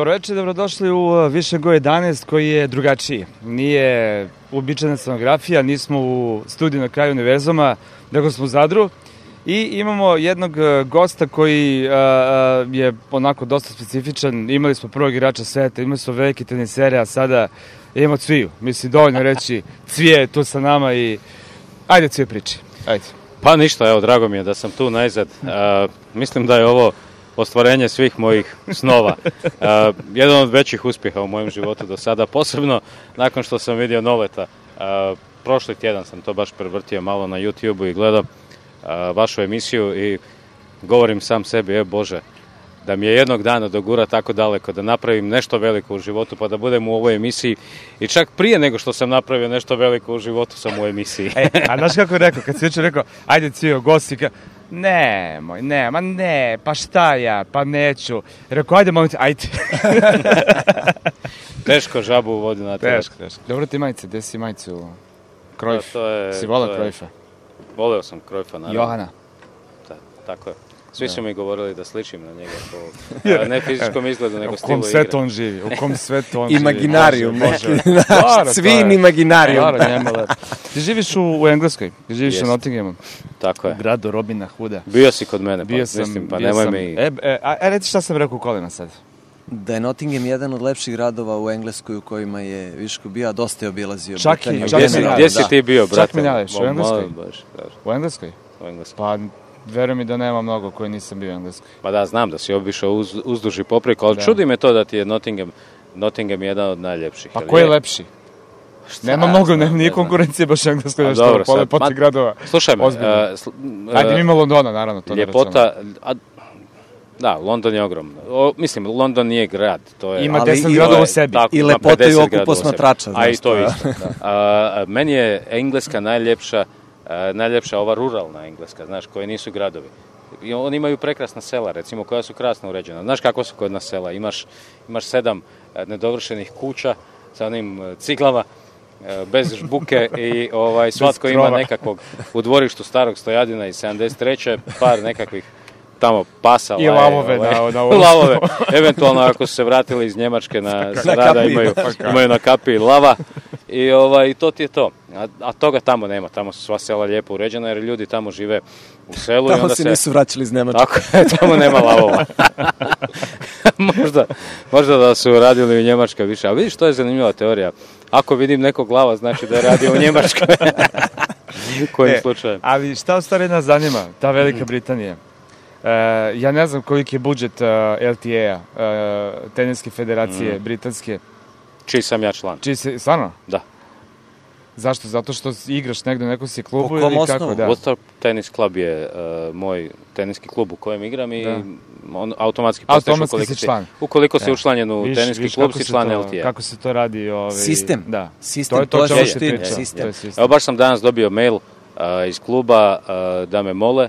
Dobro večer, dobrodošli u e, Go 11 koji je drugačiji. Nije uobičajena scenografija, nismo u studiju na kraju univerzuma, nego smo u Zadru. I imamo jednog e, gosta koji e, je onako dosta specifičan. Imali smo prvog igrača sveta, imali smo veliki tenisere, a sada imamo Cviju. Mislim, dovoljno reći Cvije je tu sa nama i ajde Cvije priči. Ajde. Pa ništa, evo, drago mi je da sam tu najzad. mislim da je ovo ostvarenje svih mojih snova. E, jedan od većih uspjeha u mojem životu do sada, posebno nakon što sam vidio Noveta. E, prošli tjedan sam to baš prevrtio malo na YouTube-u i gledao e, vašu emisiju i govorim sam sebi, e Bože, da mi je jednog dana dogura tako daleko, da napravim nešto veliko u životu, pa da budem u ovoj emisiji. I čak prije nego što sam napravio nešto veliko u životu sam u emisiji. E, a znaš kako je rekao, kad si jučer rekao, ajde cio, gosti, ne, moj, ne, ma ne, pa šta ja, pa neću. Rekao, ajde, moj, ajde. teško žabu u na teško, teško. Dobro ti majice, gdje si majicu? Krojf, to je, si volao Krojfa? Voleo sam Krojfa, naravno. Johana. Da, tako je. Svi su mi govorili da sličim na njega po, ne fizičkom izgledu, nego stilu igre. U kom sve on živi, u kom sve on živi. Imaginarium, Svin imaginarijum. Ti živiš u, u Engleskoj, živiš u Nottinghamu. Tako je. U gradu Robina Huda. Bio si kod mene, pa, mislim, pa nemoj sam, mi... E, e a, e, šta sam rekao kolima sad. Da je Nottingham jedan od lepših gradova u Engleskoj u kojima je Viško bio, a dosta je obilazio. Čak i, čak gdje, si, gdje si ti bio, brate? Čak mi u Engleskoj? U Engleskoj? U Engleskoj. Pa Verujem mi da nema mnogo koji nisam bio u Engleskoj. Pa da, znam da si obišao uz, uzduži popreko, ali da. čudi me to da ti je Nottingham, Nottingham jedan od najljepših. Pa ko je lepši? Pa šta, nema mnogo, nema nije konkurencije baš engleskoj nešto dobro, pole poti gradova. Slušaj me. Uh, sl, uh, Ajde, e, Londona, naravno, to Ljepota, da, London je ogromno. O, mislim, London nije grad. To je, ima deset gradova u sebi. Tako, I lepota i oku posmatrača. A i to isto. Da. A, meni je Engleska najljepša E, najljepša ova ruralna engleska, znaš, koje nisu gradovi. I oni imaju prekrasna sela, recimo, koja su krasno uređena. Znaš kako su kod nas sela? Imaš, imaš sedam e, nedovršenih kuća sa onim e, ciglama, bez žbuke i ovaj, svatko ima nekakvog u dvorištu starog stojadina iz 73. par nekakvih tamo pasa. I ovaj, lavove ovaj, Lavove. Eventualno ako su se vratili iz Njemačke na, zrada, pa imaju, na kapi lava. I ovaj, to ti je to. A, toga tamo nema, tamo su sva sela lijepo uređena jer ljudi tamo žive u selu. Tamo i onda se nisu vraćali iz Njemačke. Tako, tamo nema lavova. možda, da su radili u Njemačkoj više. A vidiš, to je zanimljiva teorija. Ako vidim nekog lava, znači da je radio u Njemačkoj. Kojim e, Ali šta u stvari nas zanima, ta Velika Britanija? Eh, ja ne znam koliki je budžet eh, LTA, eh, teniske federacije mm. britanske. Čiji sam ja član. Čiji si, stvarno? Da. Zašto? Zato što igraš negdje u nekom si klubu ili kako? Da. tenis klub je moj teniski klub u kojem igram i on automatski postaješ ukoliko si član. Ukoliko si e. učlanjen u teniski klub, si član LTA. Kako se to radi? Ovaj- sistem. Da. Sistem, to je e, Sistem. Evo baš sam danas dobio mail iz kluba da me mole,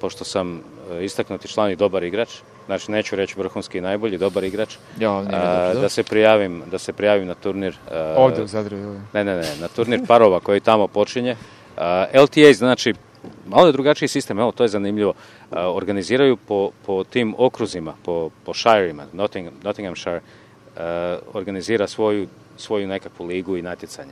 pošto sam E, istaknuti član i dobar igrač, znači neću reći vrhunski najbolji, dobar igrač, da se prijavim da se na turnir. E, ovdje u Ne, ne, ne, na turnir parova koji tamo počinje. E, LTA znači malo je drugačiji sistem, evo to je zanimljivo. Organiziraju po, tim okruzima, po, po Nottingham, Nottinghamshire, organizira svoju, svoju nekakvu ligu i natjecanje.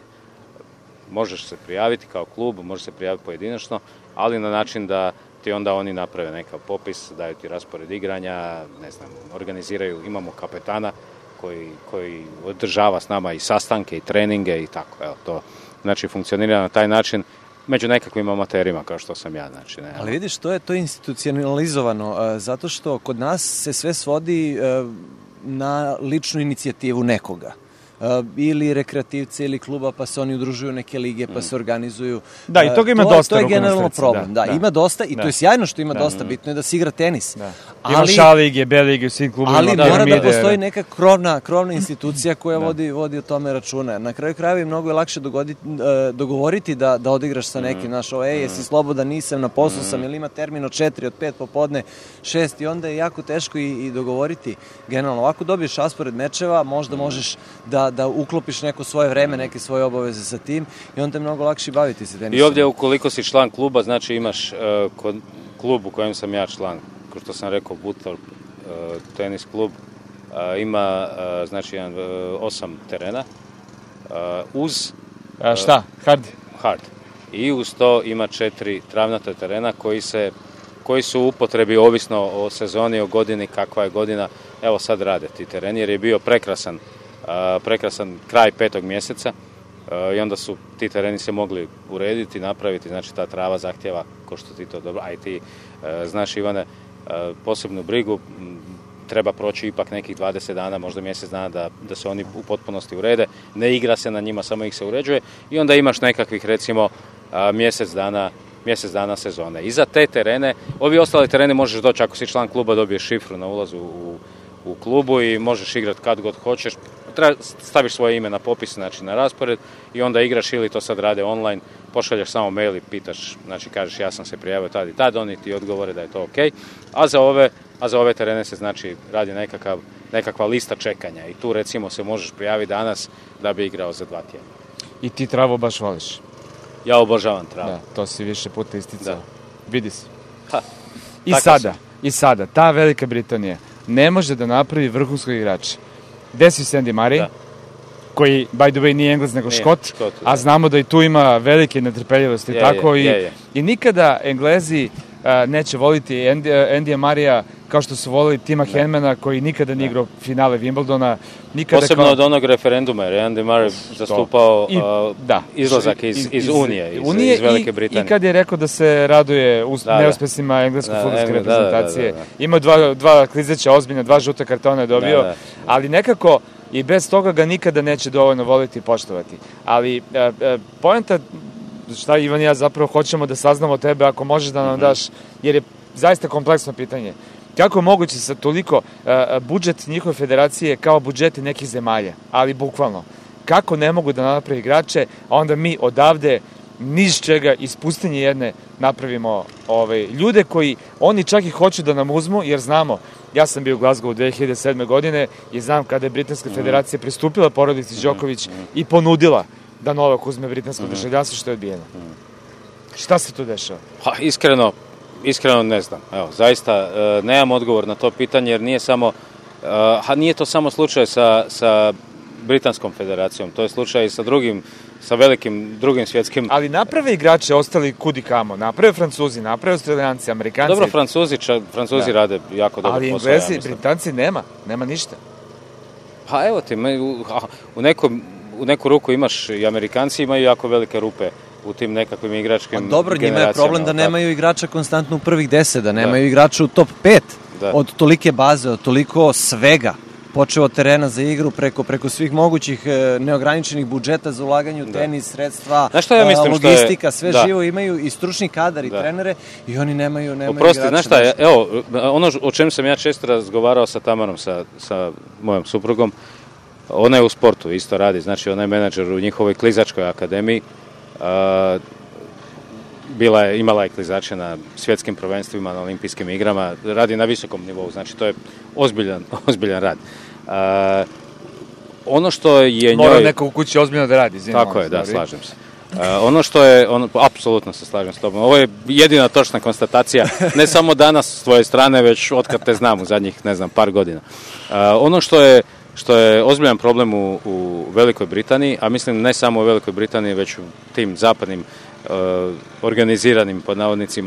Možeš se prijaviti kao klub, možeš se prijaviti pojedinačno, ali na način da ti onda oni naprave nekav popis, daju ti raspored igranja, ne znam, organiziraju, imamo kapetana koji, koji održava s nama i sastanke i treninge i tako, evo, to znači funkcionira na taj način među nekakvim amaterima kao što sam ja. Znači, ne. Ali vidiš, to je to institucionalizovano, e, zato što kod nas se sve svodi e, na ličnu inicijativu nekoga. E, ili rekreativci, ili kluba pa se oni udružuju neke lige pa se mm. organizuju. Da, i e, toga ima to, dosta. To je generalno problem. Da, ima dosta i to je sjajno što ima dosta, bitno je da se igra tenis. Ali, ima lige, svim klubima. Ali mora da postoji neka krovna, krovna institucija koja vodi, vodi o tome računa. Na kraju krajeva je mnogo je lakše e, dogovoriti da, da odigraš sa nekim, mm. znaš, ovo, ej, jesi mm. slobodan, nisam, na poslu sam, ili ima termin od četiri, od pet popodne, šest i onda je jako teško i, dogovoriti. Generalno, ovako dobiješ raspored mečeva, možda možeš da, da uklopiš neko svoje vreme, neke svoje obaveze sa tim i onda je mnogo lakše baviti se tenisom. I ovdje ukoliko si član kluba, znači imaš e, kod klub u kojem sam ja član, kao što sam rekao, Butor e, tenis klub, e, ima znači jedan, osam terena uz... šta? Hard? Hard. I uz to ima četiri travnata terena koji se koji su u upotrebi ovisno o sezoni, o godini, kakva je godina. Evo sad rade ti tereni jer je bio prekrasan prekrasan kraj petog mjeseca i onda su ti tereni se mogli urediti, napraviti, znači ta trava zahtjeva, ko što ti to dobro, a i ti znaš Ivane, posebnu brigu, treba proći ipak nekih 20 dana, možda mjesec dana da, se oni u potpunosti urede, ne igra se na njima, samo ih se uređuje i onda imaš nekakvih recimo mjesec dana mjesec dana sezone. I za te terene, ovi ostale terene možeš doći ako si član kluba dobiješ šifru na ulazu u u klubu i možeš igrati kad god hoćeš. staviš svoje ime na popis, znači na raspored i onda igraš ili to sad rade online, pošaljaš samo mail i pitaš, znači kažeš ja sam se prijavio tad i tad, oni ti odgovore da je to ok. A za ove, a za ove terene se znači radi nekakva lista čekanja i tu recimo se možeš prijaviti danas da bi igrao za dva tjedna. I ti travo baš voliš? Ja obožavam travo Da, to si više puta isticao. Vidi se. I sada, i sada, ta Velika Britanija, ne može da napravi vrhunskog igrača. Gde si Sandy Murray? koji, by the way, nije Englez nego Škot, a znamo da i tu ima velike netrpeljivosti, tako je, i, je, i nikada Englezi E, neće voliti Andy, e, Marija kao što su volili Tima Henmana koji nikada nije igrao finale Wimbledona. Nikada Posebno od onog referenduma jer je Andy Murray zastupao e, da. izlazak iz, Unije, iz, Velike Britanije. I kad je rekao da se raduje u da, neuspesima futbolske reprezentacije. Imao dva, dva klizeća ozbiljna, dva žuta kartona je dobio, ali nekako i bez toga ga nikada neće dovoljno voliti i poštovati. Ali uh, šta Ivan i ja zapravo hoćemo da saznamo tebe ako možeš da nam mhm. daš, jer je zaista kompleksno pitanje. Kako je moguće sa toliko e, e, budžet njihove federacije kao budžeti nekih zemalja, ali bukvalno, kako ne mogu da napravi igrače, a onda mi odavde niz čega iz pustinje jedne napravimo ovaj, ljude koji oni čak i hoću da nam uzmu, jer znamo, ja sam bio u Glasgowu 2007. godine i znam kada je Britanska mhm. federacija pristupila porodici mhm. Đoković i ponudila da Novak uzme britansko mhm. državljanstvo što je odbijeno. Mhm. Šta se tu dešava? Ha, pa, iskreno, iskreno ne znam. Evo, zaista e, nemam odgovor na to pitanje jer nije samo e, ha, nije to samo slučaj sa, sa Britanskom federacijom, to je slučaj i sa drugim, sa velikim drugim svjetskim... Ali naprave igrače ostali kudi kamo, naprave Francuzi, naprave Australijanci, Amerikanci... Dobro, Francuzi, ča, Francuzi rade jako dobro Ali Britanci nema, nema ništa. Pa evo ti, u nekom, u neku ruku imaš i Amerikanci imaju jako velike rupe u tim nekakvim igračkim generacijama. dobro, njima je problem da nemaju igrača konstantno u prvih deset, da nemaju da. igrača u top pet od tolike baze, od toliko svega počeo od terena za igru preko preko svih mogućih e, neograničenih budžeta za ulaganje u tenis, sredstva, šta ja e, mislim, logistika, je, sve živo imaju i stručni kadar i trenere i oni nemaju nemaju Oprosti, igrača, znaš šta, evo, ono o čem sam ja često razgovarao sa Tamarom, sa, sa mojom suprugom, ona je u sportu, isto radi, znači ona je menadžer u njihovoj klizačkoj akademiji. Bila je, imala je klizače na svjetskim prvenstvima, na olimpijskim igrama, radi na visokom nivou, znači to je ozbiljan, ozbiljan rad. Ono što je njoj... Mora neko u kući ozbiljno da radi, zimno. Tako je, da, slažem se. Uh, ono što je, on, apsolutno se slažem s tobom, ovo je jedina točna konstatacija, ne samo danas s tvoje strane, već otkad te znam u zadnjih, ne znam, par godina. Uh, ono što je što je ozbiljan problem u, u Velikoj Britaniji, a mislim ne samo u Velikoj Britaniji, već u tim zapadnim e, organiziranim pod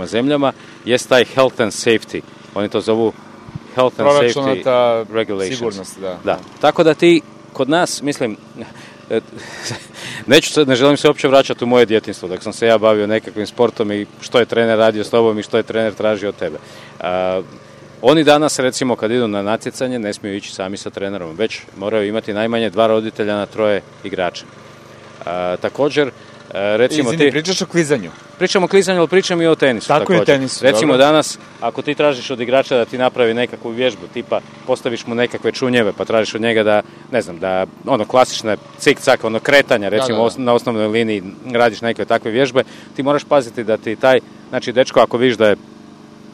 zemljama, jest taj health and safety. Oni to zovu health and safety regulations. Da. da. Tako da ti kod nas, mislim, e, neću se, ne želim se uopće vraćati u moje djetinstvo, dok sam se ja bavio nekakvim sportom i što je trener radio s tobom i što je trener tražio od tebe. Oni danas, recimo, kad idu na natjecanje, ne smiju ići sami sa trenerom, već moraju imati najmanje dva roditelja na troje igrača. također, e, recimo Izini, ti... pričaš o klizanju. Pričam o klizanju, ali pričam i o tenisu. Tako Recimo danas, ako ti tražiš od igrača da ti napravi nekakvu vježbu, tipa postaviš mu nekakve čunjeve, pa tražiš od njega da, ne znam, da ono klasične cik-cak, ono kretanja, recimo na osnovnoj liniji radiš neke takve vježbe, ti moraš paziti da ti taj, znači dečko ako viš da je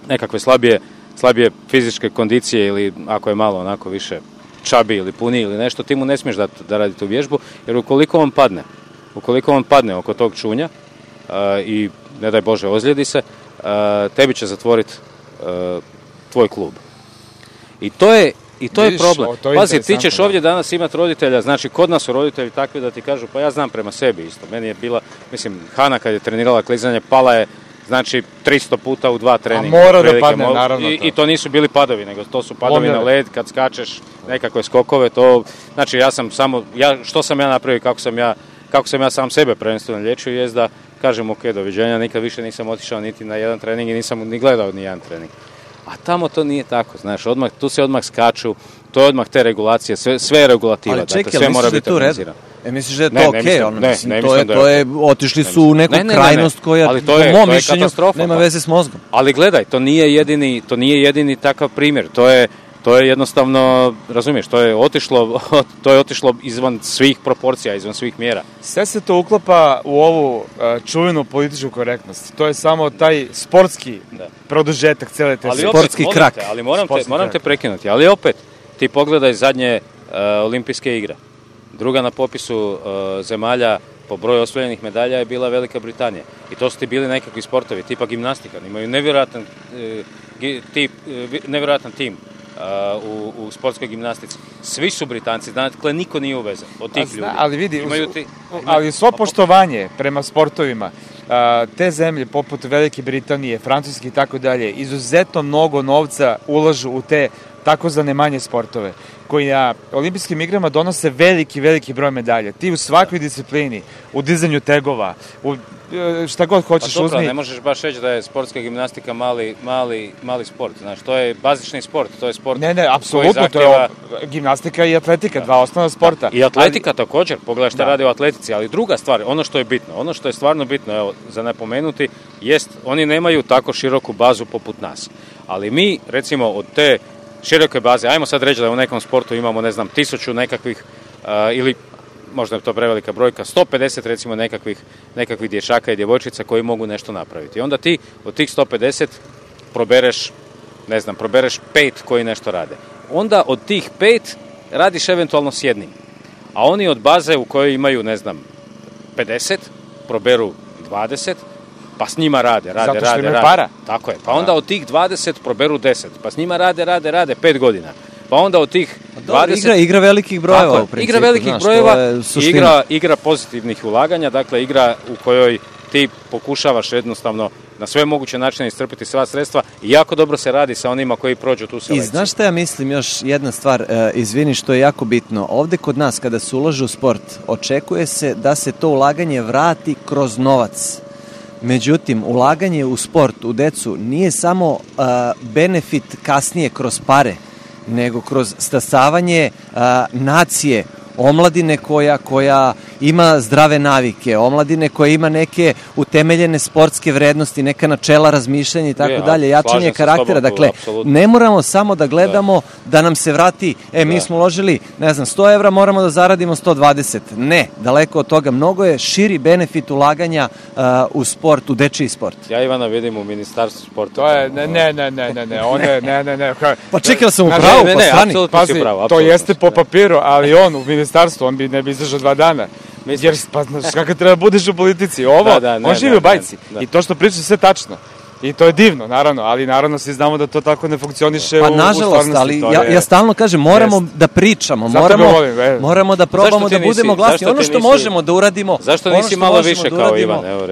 nekakve slabije slabije fizičke kondicije ili ako je malo onako više čabi ili puni ili nešto, ti mu ne smiješ da da radi tu vježbu, jer ukoliko on padne, ukoliko on padne oko tog čunja eh, i ne daj Bože ozlijedi se, eh, tebi će zatvoriti eh, tvoj klub. I to je i to je problem. To Pazi, ti ćeš ovdje danas imati roditelja, znači kod nas su roditelji takvi da ti kažu, pa ja znam prema sebi isto. Meni je bila, mislim, Hana kad je trenirala klizanje, pala je Znači 300 puta u dva treninga. mora da padne, naravno. I, to nisu bili padovi, nego to su padovi na led kad skačeš nekakve skokove. To, znači ja sam samo, što sam ja napravio kako sam ja, kako sam ja sam sebe prvenstveno liječio je da kažem ok, doviđenja, nikad više nisam otišao niti na jedan trening i nisam ni gledao ni jedan trening. A tamo to nije tako, znaš, odmah, tu se odmah skaču, to je odmah te regulacije, sve, sve je regulativa, dakle, sve mora biti organizirano. E, misliš da je to ne, okej? ne, ono, ne, mislim, ne, je, da je, to je, otišli su u neku krajnost koja, ali to je, katastrofa nema pa. veze s mozgom. Ali gledaj, to nije jedini, to nije jedini takav primjer. To je, to je jednostavno, razumiješ, to je otišlo, to je otišlo izvan svih proporcija, izvan svih mjera. Sve se to uklapa u ovu e, čuvenu političku korektnost. To je samo taj sportski produžetak cijele te ali sportski krak. ali moram te, moram te prekinuti, ali opet ti pogledaj zadnje e, olimpijske igre. Druga na popisu e, zemalja po broju osvojenih medalja je bila Velika Britanija. I to su ti bili nekakvi sportovi, tipa gimnastika. Imaju nevjerojatan, e, tip, e, tim u, sportskoj gimnastici. Svi su Britanci, dakle niko nije uvezan od tih ljudi. Ali vidi, imaju ali svo poštovanje prema sportovima, te zemlje poput Velike Britanije, Francuske i tako dalje, izuzetno mnogo novca ulažu u te tako zanemanje sportove koji na olimpijskim igrama donose veliki, veliki broj medalja. Ti u svakoj disciplini, u dizanju tegova, u e, šta god pa hoćeš pa ne možeš baš reći da je sportska gimnastika mali, mali, mali sport. znači to je bazični sport, to je sport Ne, ne, apsolutno, to je gimnastika i atletika, dva osnovna sporta. I atletika također, pogledaj šta radi u atletici, ali druga stvar, ono što je bitno, ono što je stvarno bitno, evo, za napomenuti, jest, oni nemaju tako široku bazu poput nas. Ali mi, recimo, od te Široke baze, Ajmo sad reći da u nekom sportu imamo, ne znam, tisuću nekakvih eh, ili možda je to prevelika brojka, 150 recimo nekakvih, nekakvih dječaka i djevojčica koji mogu nešto napraviti. I onda ti od tih 150 probereš, ne znam, probereš pet koji nešto rade. Onda od tih pet radiš eventualno s jednim. A oni od baze u kojoj imaju, ne znam, 50, proberu 20, pa s njima rade, rade, Zato rade, para. Tako je. Pa onda od tih 20 proberu 10. Pa s njima rade, rade, rade 5 godina. Pa onda od tih 20... Pa igra, velikih brojeva u principu, Igra velikih brojeva i igra, pozitivnih ulaganja, dakle igra u kojoj ti pokušavaš jednostavno na sve moguće načine istrpiti sva sredstva i jako dobro se radi sa onima koji prođu tu selekciju. I znaš šta ja mislim, još jedna stvar, e, izvini što je jako bitno. Ovdje kod nas kada se ulaže u sport, očekuje se da se to ulaganje vrati kroz novac. Međutim, ulaganje u sport, u decu, nije samo uh, benefit kasnije kroz pare, nego kroz stasavanje uh, nacije omladine koja, koja ima zdrave navike, omladine koja ima neke utemeljene sportske vrednosti, neka načela razmišljanja i tako dalje, jačanje karaktera. dakle, ne moramo samo da gledamo da, nam se vrati, e, mi smo uložili, ne znam, 100 evra, moramo da zaradimo 120. Ne, daleko od toga. Mnogo je širi benefit ulaganja uh, u sport, u dečiji sport. Ja Ivana vidim u ministarstvu sporta. To je, ne, ne, ne, ne, ne, ne, one, ne, ne, ne. Pa čekao sam u pravu, ne, ne, pa ne, to jeste po papiru, ali on u ministarstvu, on bi ne bi izdržao dva dana. Mislim. Jer, pa znaš, treba budiš u politici. Ovo, da, da, ne, on živi u bajci. I to što priča sve tačno. I to je divno, naravno, ali naravno svi znamo da to tako ne funkcioniše pa, nažalost, ali ja, ja stalno kažem, moramo da pričamo, moramo, e. moramo da probamo da budemo glasni. Ono što možemo da uradimo... Zašto ono nisi malo više kao Ivan? Evo,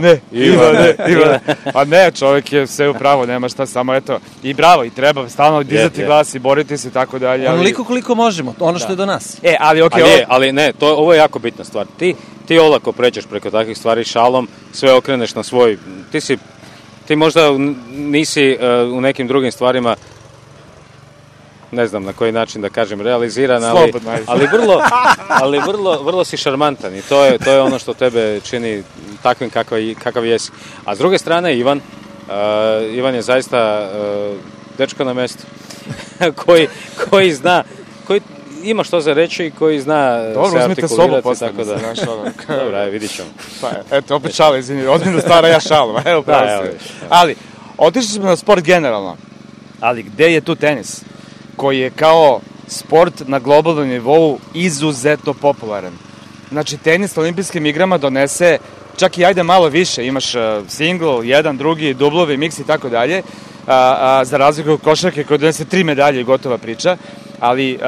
ne, Ivan, ne. Pa ne, čovjek je sve u pravo, nema šta, samo eto. I bravo, i treba stalno dizati glas i boriti se i tako dalje. Ali... Onoliko koliko možemo, ono što je do nas. E, ali okej, ali, ali ne, to, ovo je jako bitna stvar. Ti, ti olako pređeš preko takvih stvari šalom, sve okreneš na svoj, ti si ti možda nisi e, u nekim drugim stvarima ne znam na koji način da kažem realiziran, ali, ali, vrlo, ali vrlo, vrlo si šarmantan i to je, to je ono što tebe čini takvim kakav, kakav jesi. A s druge strane Ivan, e, Ivan je zaista e, dečko na mjestu koji, koji zna, koji ima što za reći i koji zna Dobro, se artikulirati. Sobu tako da. Ono, pa, eto, opet šala, izvini, odmijem stara ja šalom. Evo, Ali, otišli smo na sport generalno. Ali gde je tu tenis? Koji je kao sport na globalnom nivou izuzetno popularan. Znači, tenis na olimpijskim igrama donese čak i ajde malo više, imaš e, single, jedan, drugi, dublovi, miks i tako dalje, za razliku od košarke koja donese tri medalje i gotova priča, ali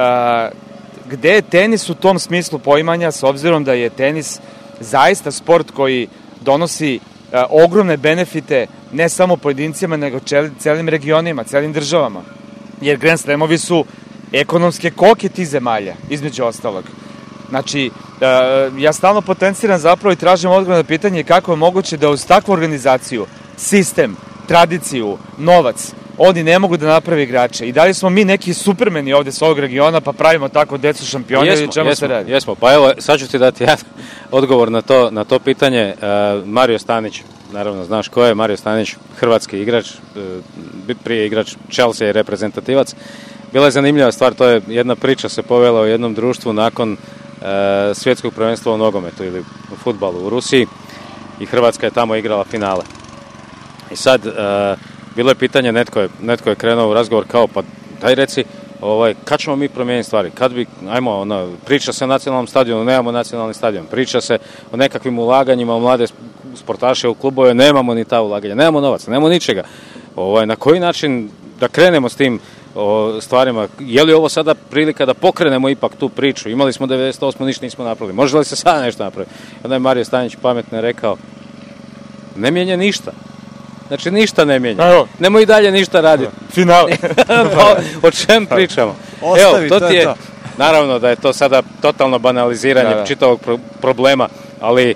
gde je tenis u tom smislu poimanja, s obzirom da je tenis zaista sport koji donosi e, ogromne benefite ne samo pojedincima, nego čel, celim regionima, celim državama. Jer Grand Slamovi su ekonomske koke tih zemalja, između ostalog. Znači, e, ja stalno potenciram zapravo i tražim odgovor na pitanje kako je moguće da uz takvu organizaciju, sistem, tradiciju, novac, oni ne mogu da naprave igrače. I da li smo mi neki supermeni ovdje s ovog regiona, pa pravimo tako decu šampione ili čemu jesmo, se radi? Jesmo, pa evo, sad ću ti dati ja odgovor na to, na to pitanje. E, Mario Stanić, naravno znaš ko je, Mario Stanić, hrvatski igrač, e, prije igrač Chelsea i reprezentativac. Bila je zanimljiva stvar, to je jedna priča se povela u jednom društvu nakon uh, svjetskog prvenstva u nogometu ili u futbalu u Rusiji i Hrvatska je tamo igrala finale. I sad, bilo je pitanje, netko je, netko je krenuo u razgovor kao pa daj reci, ovaj, kad ćemo mi promijeniti stvari? Kad bi, ajmo, ono, priča se o nacionalnom stadionu, nemamo nacionalni stadion, priča se o nekakvim ulaganjima u mlade sportaše u klubove, nemamo ni ta ulaganja, nemamo novaca, nemamo ničega. Ovaj, na koji način da krenemo s tim stvarima, je li ovo sada prilika da pokrenemo ipak tu priču? Imali smo 98, ništa nismo napravili. Može li se sada nešto napraviti? Onda je Mario Stanić pametno rekao, ne mijenja ništa. Znači ništa ne mijenja. Pa Nemoj i dalje ništa raditi. Final. o čem pa pričamo? Evo, to, ti je, naravno da je to sada totalno banaliziranje čitavog problema, ali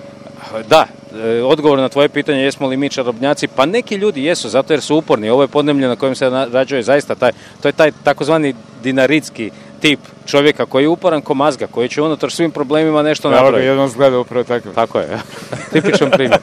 da, e, odgovor na tvoje pitanje jesmo li mi čarobnjaci, pa neki ljudi jesu, zato jer su uporni. Ovo je podnemlje na kojem se rađuje zaista taj, to je taj takozvani dinaritski tip čovjeka koji je uporan ko mazga, koji će unutar svim problemima nešto napraviti. Ja, ga, jednom zgleda upravo tako. Tako je, tipičan primjer.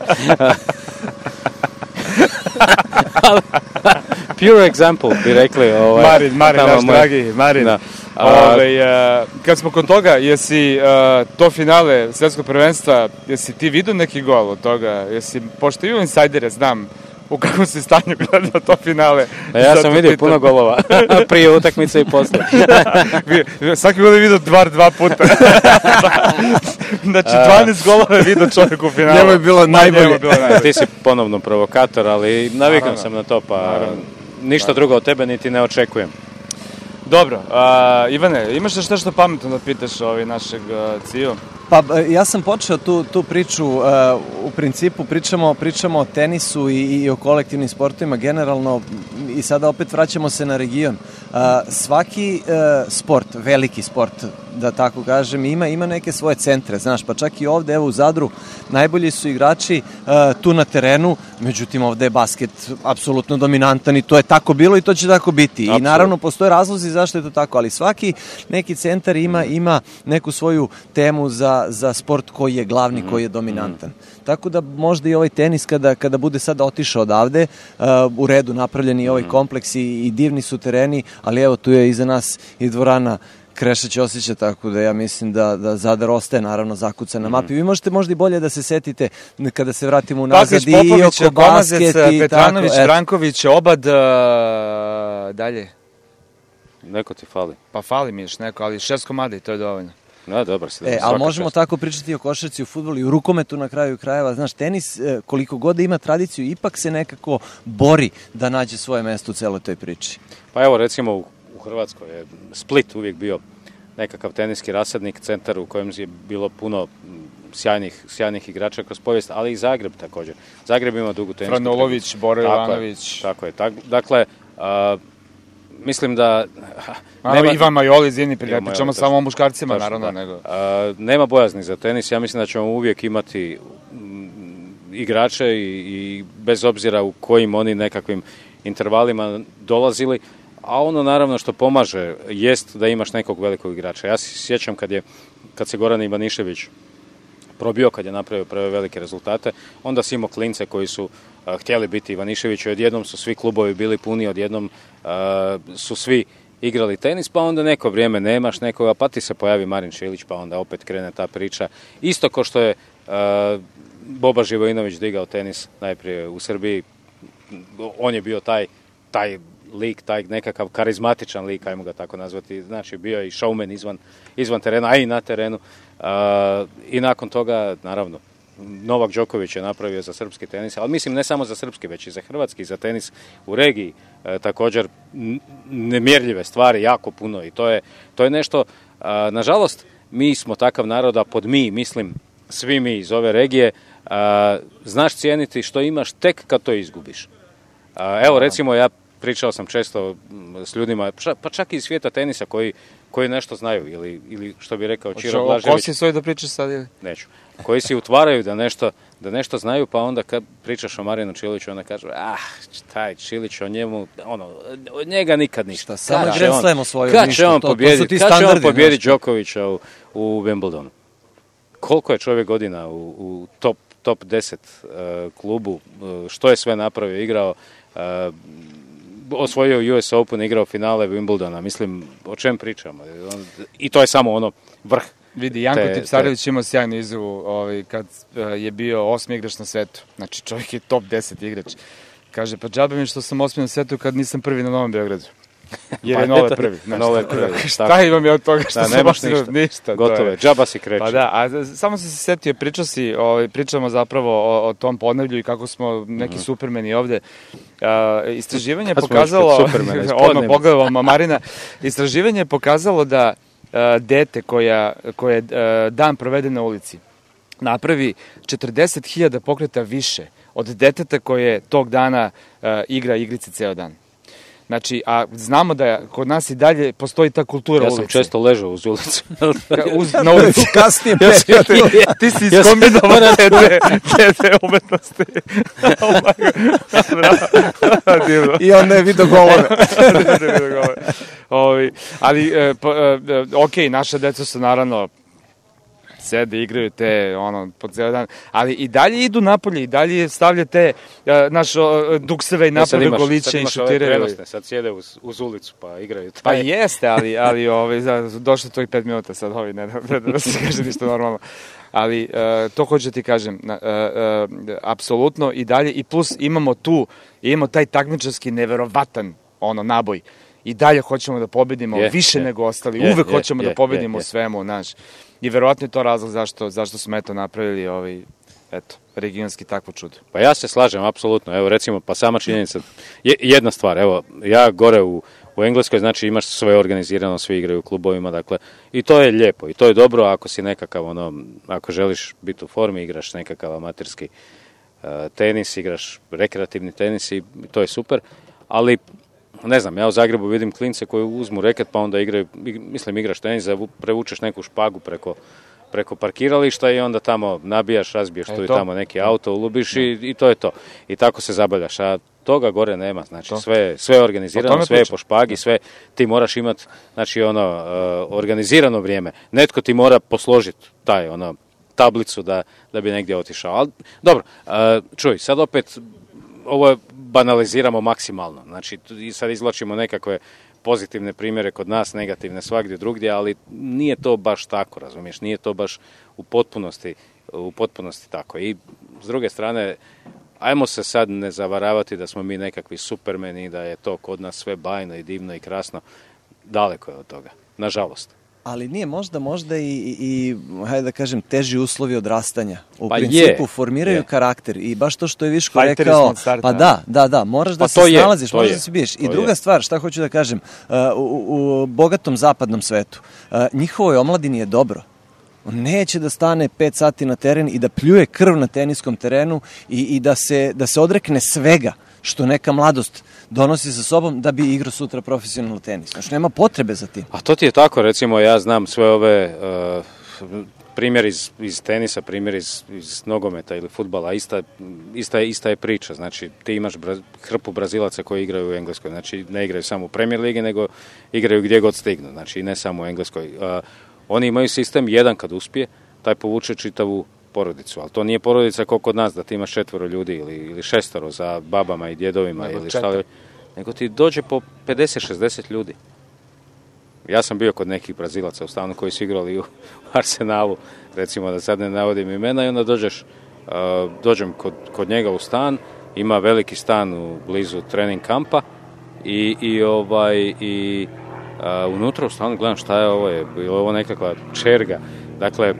Pure example, bi rekli. Ovaj, Marin, Marin, naš dragi, Marin. Ovaj, eh, kad smo kod toga, jesi eh, to finale svjetskog prvenstva, jesi ti vidio neki gol od toga? Jesi, pošto imam insajdere, znam, u kakvom si stanju gledao to finale. Pa ja sam vidio puno golova, prije utakmice i posle. Svaki god je vidio dvar dva puta. znači, 12 golova je vidio čovjek u finalu. Njemu je bilo najbolje. Ti si ponovno provokator, ali navikam sam na to, pa ništa drugo od tebe niti ne očekujem. Dobro, Ivane, imaš li što što pametno da pitaš ovi našeg uh, ciju? Pa e, ja sam počeo tu, tu priču, e, u principu pričamo, pričamo o tenisu i, o kolektivnim sportovima generalno i sada opet vraćamo se na region. E, svaki sport, veliki sport, da tako kažem, ima, ima neke svoje centre, znaš, pa čak i ovdje, evo u Zadru, najbolji su igrači e, tu na terenu, međutim ovdje je basket apsolutno dominantan i to je tako bilo i to će tako biti. I naravno postoje razlozi zašto je to tako, ali svaki neki centar ima, ima neku svoju temu za, za sport koji je glavni, koji je mm-hmm. dominantan. Tako da možda i ovaj tenis kada, kada bude sada otišao odavde, uh, u redu napravljeni ovaj mm-hmm. kompleks i, i divni su tereni, ali evo tu je iza nas i dvorana Krešić osjeća, tako da ja mislim da, da Zadar ostaje naravno zakucan na mapi. Mhm. Vi možete možda i bolje da se setite kada se vratimo nazad i oko Petranović, Branković, Obad, e, dalje. Neko ti fali. Pa fali mi još neko, ali šest komada i to je dovoljno. Da, dobro si. e, ali možemo tako pričati o košarci, u futbolu i u rukometu na kraju krajeva. Znaš, tenis e, koliko god ima tradiciju, ipak se nekako bori da nađe svoje mesto u celoj toj priči. Pa evo, recimo, Hrvatskoj je Split uvijek bio nekakav teniski rasadnik, centar u kojem je bilo puno sjajnih, sjajnih igrača kroz povijest, ali i Zagreb također. Zagreb ima dugu tenisku. Franolović, Bore Ivanović. Tako je. Tako je. dakle, mislim da... Nema, Ivan Majoli, zini ćemo samo o muškarcima, naravno. Nego. nema bojazni za tenis, ja mislim da ćemo uvijek imati igrače i, i bez obzira u kojim oni nekakvim intervalima dolazili, a ono naravno što pomaže jest da imaš nekog velikog igrača. Ja se sjećam kad, je, kad se Goran Ivanišević probio kad je napravio prve velike rezultate, onda si imao klince koji su htjeli biti Ivanišević odjednom su svi klubovi bili puni, odjednom su svi igrali tenis, pa onda neko vrijeme nemaš nekoga, pa ti se pojavi Marin Šilić, pa onda opet krene ta priča. Isto ko što je Boba Živojinović digao tenis najprije u Srbiji, on je bio taj, taj lik, taj nekakav karizmatičan lik, ajmo ga tako nazvati, znači bio je i showman izvan, izvan terena, a i na terenu. I nakon toga, naravno, Novak Đoković je napravio za srpski tenis, ali mislim ne samo za srpski, već i za hrvatski, za tenis u regiji e, također nemjerljive stvari, jako puno i to je, to je nešto, nažalost, mi smo takav naroda, pod mi mislim svi mi iz ove regije, znaš cijeniti što imaš tek kad to izgubiš. evo recimo ja pričao sam često s ljudima, pa čak i iz svijeta tenisa koji, koji nešto znaju ili, ili što bi rekao Čiro Blažević. svoj da pričaš sad ili? Neću. Koji si utvaraju da nešto, da nešto znaju pa onda kad pričaš o Marijanu Čiliću onda kaže ah, taj Čilić o njemu, ono, od njega nikad ništa. Samo Grand svoju će on pobijediti, kad će on Đokovića u, u Wimbledonu? Koliko je čovjek godina u, u top top 10 e, klubu, e, što je sve napravio, igrao, e, osvojio US Open, igrao finale Wimbledona, mislim, o čem pričamo? I to je samo ono, vrh. Vidi, Janko te, Tipsarević te... imao sjajnu izvu ovaj, kad eh, je bio osmi igrač na svetu. Znači, čovjek je top 10 igrač. Kaže, pa džabe mi što sam osmi na svetu kad nisam prvi na Novom Beogradu. Jer pa je nove prvi. Nove prvi. Šta imam ja od toga što sam ništa. Gotovo džaba si pa kreće. Pa da, a samo si se setio, pričao si, o, ovaj, pričamo zapravo o, tom podnevlju i kako smo neki mhm. supermeni ovde. istraživanje je pokazalo, odmah pogledamo Marina, istraživanje je pokazalo da a, e, dete koja, koje e, dan provede na ulici napravi 40.000 pokreta više od deteta koje tog dana e, igra igrice ceo dan. Znači, a znamo da kod nas i dalje postoji ta kultura ulice. Ja sam ulici. često ležao uz ulicu. uz, na ulicu Kasnije ja ti, ti si iskombinovao ja te, te, te, te umetnosti. oh Divno. I on ne vidio govore. ne vidio govore. ali, e, pa, e, e, ok, naša deca su naravno sede, igraju te, ono, po ceo dan, ali i dalje idu napolje, i dalje stavlja te, e, naš, dukseve i e, napolje goliće i šutiraju. Prenosne, sad sjede uz, ulicu pa igraju. Pa jeste, ali, ali ove ovaj, došlo to i pet minuta sad, ovi, ne, da se kaže ništa normalno. Ali e, to hoću ti kažem, apsolutno i dalje, i plus imamo tu, imamo taj takmičarski neverovatan ono, naboj i dalje hoćemo da pobedimo više nego ostali, uvek hoćemo da pobedimo u svemu, znaš. I verovatno je to razlog zašto, zašto smo eto napravili ovaj, eto, regionski takvo čudo. Pa ja se slažem, apsolutno. Evo, recimo, pa sama činjenica, je, jedna stvar, evo, ja gore u, u Engleskoj, znači imaš sve organizirano, svi igraju u klubovima, dakle, i to je lijepo, i to je dobro ako si nekakav, ono, ako želiš biti u formi, igraš nekakav amaterski e, tenis, igraš rekreativni tenis i to je super, ali ne znam, ja u Zagrebu vidim klince koji uzmu reket pa onda igraju, mislim igraš tenis, prevučeš neku špagu preko, preko parkirališta i onda tamo nabijaš, razbiješ e tu i tamo neki auto, ulubiš i, to je to. I tako se zabavljaš, a toga gore nema, znači sve, sve je organizirano, sve je po špagi, sve ti moraš imati, znači ono, e, organizirano vrijeme. Netko ti mora posložiti taj, ono, tablicu da, da bi negdje otišao. Ali, dobro, e, čuj, sad opet ovo banaliziramo maksimalno. Znači, i sad izvlačimo nekakve pozitivne primjere kod nas, negativne svagdje drugdje, ali nije to baš tako, razumiješ? Nije to baš u potpunosti, u potpunosti tako. I s druge strane, ajmo se sad ne zavaravati da smo mi nekakvi supermeni, da je to kod nas sve bajno i divno i krasno. Daleko je od toga, nažalost ali nije možda možda i, i, hajde da kažem, teži uslovi odrastanja. U pa principu formiraju karakter i baš to što je Viško rekao, pa da, da, da, moraš da pa se snalaziš, moraš da se biješ. I druga stvar, šta hoću da kažem, uh, u, bogatom zapadnom svetu, uh, njihovoj omladini je dobro. On neće da stane pet sati na teren i da pljuje krv na teniskom terenu i, i da, se, da se odrekne svega što neka mladost donosi sa sobom da bi igrao sutra profesionalno tenis. Znači, nema potrebe za tim. A to ti je tako, recimo, ja znam sve ove... E, primjer iz, tenisa, primjer iz, nogometa ili futbala, ista, ista, ista je priča. Znači, ti imaš hrpu brazilaca koji igraju u Engleskoj. Znači, ne igraju samo u Premier Ligi, nego igraju gdje god stignu. Znači, ne samo u Engleskoj. E, oni imaju sistem, jedan kad uspije, taj povuče čitavu porodicu, ali to nije porodica kao kod nas da ti imaš četvoro ljudi ili, ili šestoro za babama i djedovima nego ili šta nego ti dođe po 50-60 ljudi. Ja sam bio kod nekih Brazilaca u stanu koji su igrali u Arsenalu, recimo da sad ne navodim imena i onda dođeš, uh, dođem kod, kod njega u stan, ima veliki stan u blizu trening kampa i, i ovaj i uh, unutra u stanu gledam šta je ovo je, bilo ovo nekakva čerga. Dakle,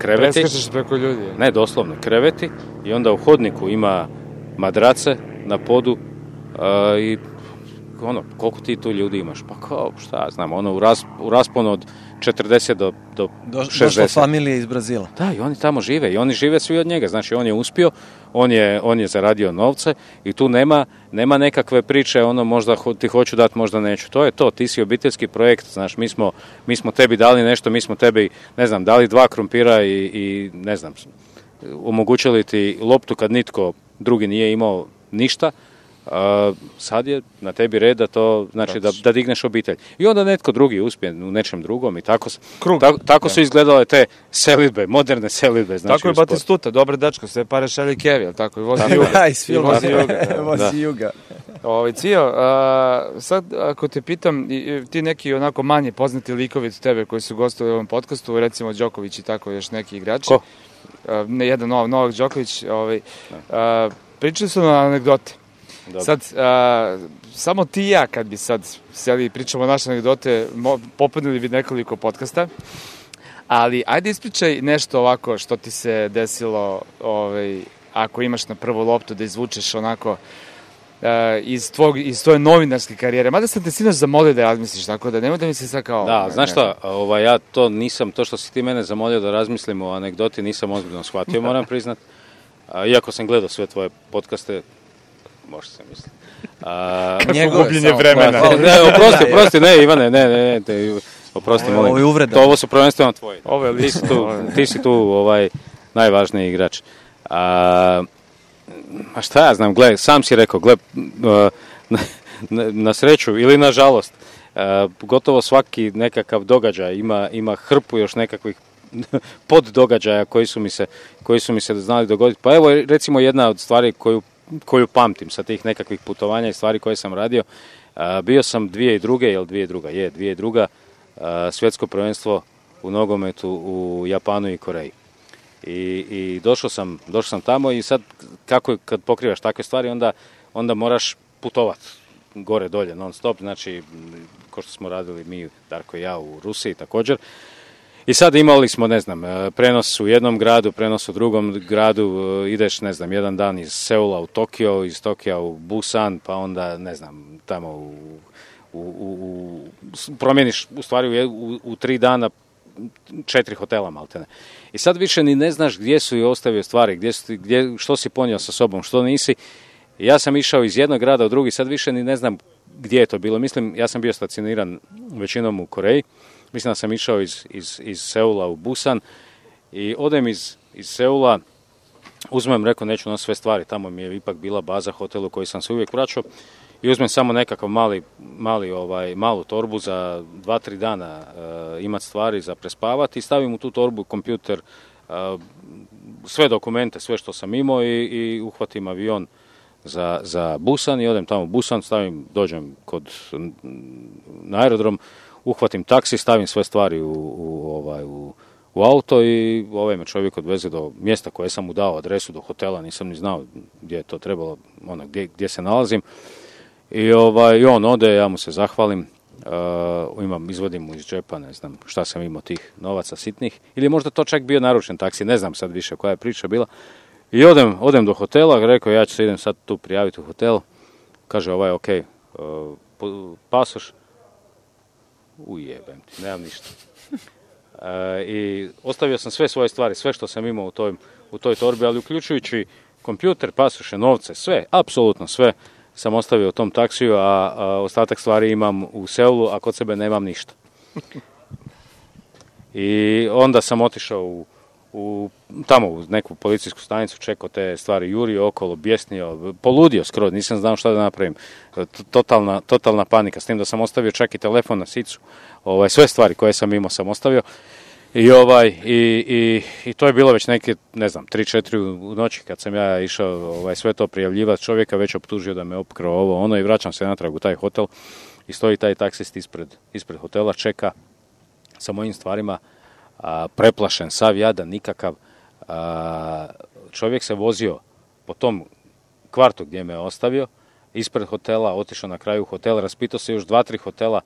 kreveti. Preskačeš preko ljudi. Ne, doslovno, kreveti i onda u hodniku ima madrace na podu e, i ono, koliko ti tu ljudi imaš? Pa kao, šta znam, ono, u, rasponu od 40 do, do, 60. Došla familija iz Brazila. Da, i oni tamo žive, i oni žive svi od njega. Znači, on je uspio, on je, on je zaradio novce i tu nema, nema nekakve priče, ono možda ti hoću dati, možda neću. To je to, ti si obiteljski projekt, znaš, mi smo, mi smo tebi dali nešto, mi smo tebi, ne znam, dali dva krumpira i, i ne znam, omogućili ti loptu kad nitko drugi nije imao ništa, sad je na tebi red da to, znači da, da digneš obitelj. I onda netko drugi uspije u nečem drugom i tako, Krug. tako, su izgledale te selidbe, moderne selidbe. Znači, tako je Batistuta, dobra dačko, sve pare šalje kevi, ali tako i vozi tako, juga. Da, svi vozi juga. Ovaj, Cio, sad ako te pitam, ti neki onako manje poznati likovi od tebe koji su gostali u ovom podcastu, recimo Đoković i tako još neki igrači. Ko? ne, jedan Novak Đoković. Ovaj, a, pričali su na anegdote Sad, samo ti ja kad bi sad sjeli i pričamo naše anegdote, popunili bi nekoliko podcasta, ali ajde ispričaj nešto ovako što ti se desilo ovaj, ako imaš na prvu loptu da izvučeš onako e, iz, tvoj iz tvoje novinarske karijere. Mada sam te sinoć zamolio da razmisliš, tako da nemoj da mi se sad kao... Da, znaš šta, ovaj, ja to nisam, to što si ti mene zamolio da razmislim o anegdoti, nisam ozbiljno shvatio, moram priznat. Iako sam gledao sve tvoje podcaste, Može se misliti. A, gubljenje vremena. Ne, oprosti, oprosti, ne, Ivane, ne, ne, ne, oprosti, molim. Ovo To, ovo su prvenstveno tvoje. Ovo je Ti si tu, ti si tu ovaj, najvažniji igrač. A, a šta ja znam, gle, sam si rekao, gle, na, sreću ili na žalost, gotovo svaki nekakav događaj ima, ima hrpu još nekakvih događaja koji su mi se, koji su mi se znali dogoditi. Pa evo recimo jedna od stvari koju koju pamtim sa tih nekakvih putovanja i stvari koje sam radio. Bio sam dvije i druge, jel dvije druga? Je, dvije druga. Svjetsko prvenstvo u nogometu u Japanu i Koreji. I, i došao, sam, došao sam tamo i sad kako kad pokrivaš takve stvari onda, onda moraš putovat gore dolje non stop, znači ko što smo radili mi, Darko i ja u Rusiji također. I sad imali smo, ne znam, e, prenos u jednom gradu, prenos u drugom gradu, e, ideš, ne znam, jedan dan iz Seula u Tokio, iz Tokija u Busan, pa onda, ne znam, tamo u, u, u, promjeniš, u stvari, u tri dana četiri hotela maltene. I sad više ni ne znaš gdje su i ostavio stvari, gdje, su, gdje, što si ponio sa sobom, što nisi. Ja sam išao iz jednog grada u drugi, sad više ni ne znam gdje je to bilo. Mislim, ja sam bio stacioniran većinom u Koreji, mislim da sam išao iz, iz, iz Seula u Busan i odem iz, iz Seula, uzmem, rekao neću na sve stvari, tamo mi je ipak bila baza hotelu u koji sam se uvijek vraćao i uzmem samo nekakav mali, mali ovaj, malu torbu za dva, tri dana e, imat stvari za prespavati i stavim u tu torbu kompjuter, e, sve dokumente, sve što sam imao i, i uhvatim avion za, za Busan i odem tamo u Busan, stavim, dođem kod na aerodrom, uhvatim taksi, stavim sve stvari u, u, ovaj, u, u auto i ovaj me čovjek odveze do mjesta koje sam mu dao adresu, do hotela, nisam ni znao gdje je to trebalo, ono, gdje, gdje se nalazim. I, ovaj, on ode, ja mu se zahvalim, Uh, imam, izvodim mu iz džepa, ne znam šta sam imao tih novaca sitnih. Ili možda to čak bio naručen taksi, ne znam sad više koja je priča bila. I odem, odem do hotela, rekao ja ću se idem sad tu prijaviti u hotel. Kaže ovaj, ok, eh, pasoš, ujebem ti, nemam ništa. E, I ostavio sam sve svoje stvari, sve što sam imao u toj, torbi, ali uključujući kompjuter, pasuše, novce, sve, apsolutno sve sam ostavio u tom taksiju, a, ostatak stvari imam u selu a kod sebe nemam ništa. I onda sam otišao u u, tamo u neku policijsku stanicu čekao te stvari, jurio okolo, bjesnio, poludio skroz, nisam znao šta da napravim. E, totalna, totalna panika, s tim da sam ostavio čak i telefon na sicu, ovaj, sve stvari koje sam imao sam ostavio. I, ovaj, i, i, i to je bilo već neke, ne znam, 3-4 u noći kad sam ja išao ovaj, sve to prijavljivati čovjeka, već optužio da me opkrao ovo ono i vraćam se natrag u taj hotel i stoji taj taksist ispred, ispred hotela, čeka sa mojim stvarima, a, preplašen, sav jadan, nikakav. čovjek se vozio po tom kvartu gdje me je ostavio, ispred hotela, otišao na kraju hotela raspitao se još dva, tri hotela,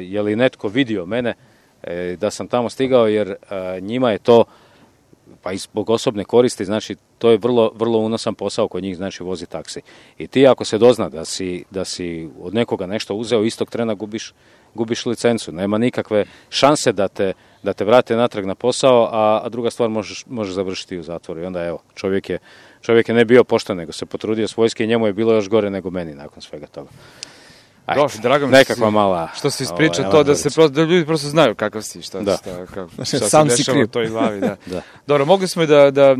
je li netko vidio mene e, da sam tamo stigao, jer njima je to, pa i zbog osobne koristi, znači to je vrlo, vrlo unosan posao kod njih, znači vozi taksi. I ti ako se dozna da da si od nekoga nešto uzeo, istog trena gubiš gubiš licencu, nema nikakve šanse da te, da te vrate natrag na posao, a, druga stvar možeš, možeš završiti u zatvoru. I onda evo, čovjek je, čovjek je ne bio pošten, nego se potrudio svojski i njemu je bilo još gore nego meni nakon svega toga. Ajde, Dobro, drago mi nekakva mala... Što si ovaj, ispričao to, da, se prosto, ljudi prosto znaju kakav si, šta, da. Sam se dešava u toj glavi. Da. Dobro, mogli smo i da, da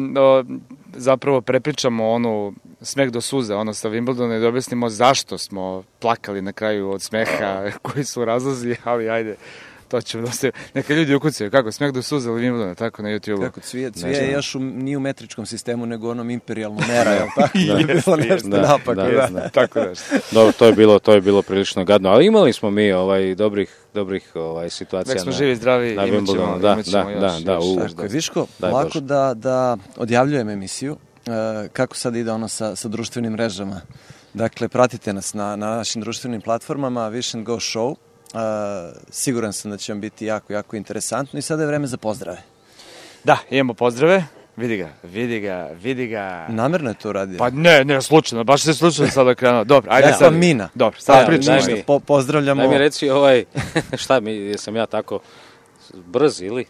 zapravo prepričamo onu smeh do suza, ono sa Wimbledona i da objasnimo zašto smo plakali na kraju od smeha, koji su razlozi, ali ajde, to ćemo da se, neka ljudi ukucaju, kako, smeh do suza ili Wimbledon, tako na youtube Tako, cvije, cvije još u, nije u metričkom sistemu, nego onom imperijalnom mera, jel tako? da, da, da, tako Dobro, to je bilo, to je bilo prilično gadno, ali imali smo mi ovaj dobrih dobrih ovaj situacija. Nek smo živi zdravi da, da, da, u, lako da, da odjavljujem emisiju. E, kako sad ide ono sa, sa društvenim mrežama? Dakle, pratite nas na, na našim društvenim platformama Vision Go Show siguran sam da će vam biti jako, jako interesantno i sada je vreme za pozdrave. Da, imamo pozdrave. Vidi ga, vidi ga, vidi ga. Namerno je to uradio? Pa ne, ne, slučajno, baš se slučajno sada krenuo. Dobro, ajde ja, sad. Pa mina. Dobro, sada pričamo. Po, pozdravljamo. Daj mi reci ovaj, šta mi, jesam ja tako brz ili?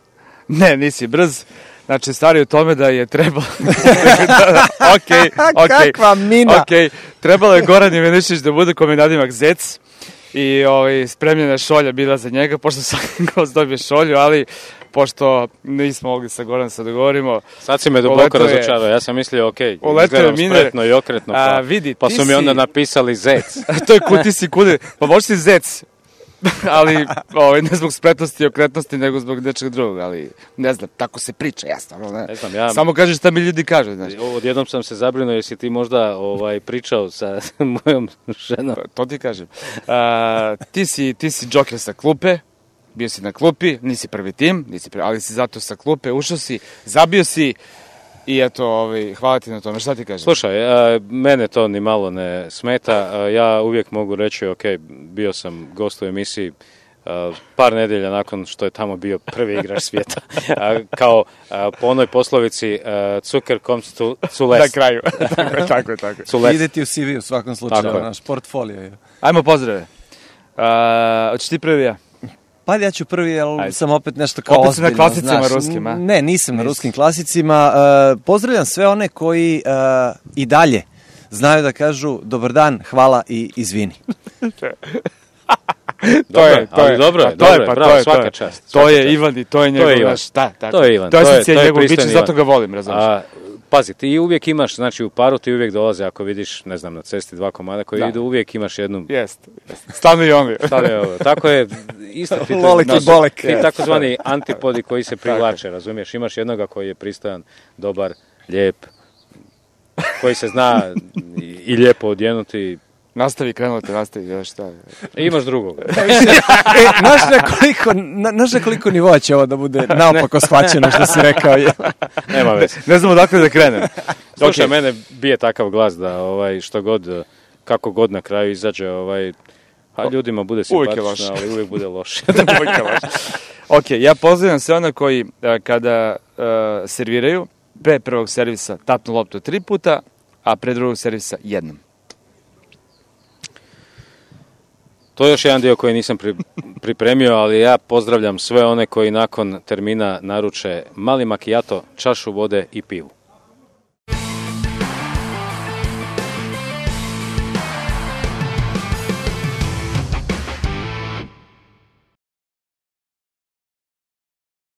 Ne, nisi brz. Znači, stari u tome da je trebalo... ok, ok. Kakva mina! trebalo je Goran Ivenišić da bude komendadimak Zec i ovaj, spremljena šolja bila za njega, pošto svaki gost dobije šolju, ali pošto nismo mogli sa Goran se dogovorimo. Sad si me duboko razočarao, ja sam mislio, ok, izgledam spretno i okretno, pa, a, vidi, pa su mi onda napisali zec. to je kuti si kude, pa možete zec, ali ovaj, ne zbog spretnosti i okretnosti, nego zbog nečeg drugog, ali ne znam, tako se priča, ja stvarno ono, ne. znam, ja... Samo kažeš šta mi ljudi kažu, znaš. Odjednom sam se zabrinuo, jesi ti možda ovaj, pričao sa mojom ženom? To ti kažem. A, ti, si, ti si džoker sa klupe, bio si na klupi, nisi prvi tim, nisi ali si zato sa klupe, ušao si, zabio si, i eto, ovaj, hvala ti na tome. Šta ti kažem? Slušaj, e, mene to ni malo ne smeta. E, ja uvijek mogu reći, ok, bio sam gost u emisiji e, par nedjelja nakon što je tamo bio prvi igrač svijeta. Kao po onoj poslovici Cuker comes to, les. Na kraju. tako je, tako Ide ti u CV u svakom slučaju, naš portfolio je. Ajmo pozdrave. Hoćeš ti prvi ja? Pa ja ću prvi, jer sam opet nešto kao opet ozbiljno. na klasicima znaš, ruskim, Ne, nisam na ruskim klasicima. Uh, pozdravljam sve one koji uh, i dalje znaju da kažu dobar dan, hvala i izvini. to je, to je, dobro, je, pa je, pa bravo, to je, svaka čast. to je Ivan i to je njegov, to je Ivan, tako. To je Ivan, to, to je, to je njegov biće, zato ga volim, razumiješ. Pazi, ti uvijek imaš, znači u paru ti uvijek dolaze, ako vidiš, ne znam, na cesti dva komada koji da. idu, uvijek imaš jednu... Jest, jest. Stano i ovo. Tako je, isto i Ti takozvani antipodi koji se privlače, razumiješ? Imaš jednoga koji je pristojan, dobar, lijep, koji se zna i lijepo odjenuti, Nastavi krenuti, nastavi, još šta. Imaš drugog. e, znaš e, na, koliko nivoa će ovo da bude naopako shvaćeno što si rekao. Nema veze. Ne znam dakle da krenem. Slušaj, okay. mene bije takav glas da ovaj, što god, kako god na kraju izađe, ovaj, a pa ljudima bude simpatično, ali uvijek bude loše. ok, ja pozdravljam sve one koji e, kada e, serviraju, pre prvog servisa tapnu loptu tri puta, a pre drugog servisa jednom. To je još jedan dio koji nisam pripremio, ali ja pozdravljam sve one koji nakon termina naruče mali makijato, čašu vode i pivu.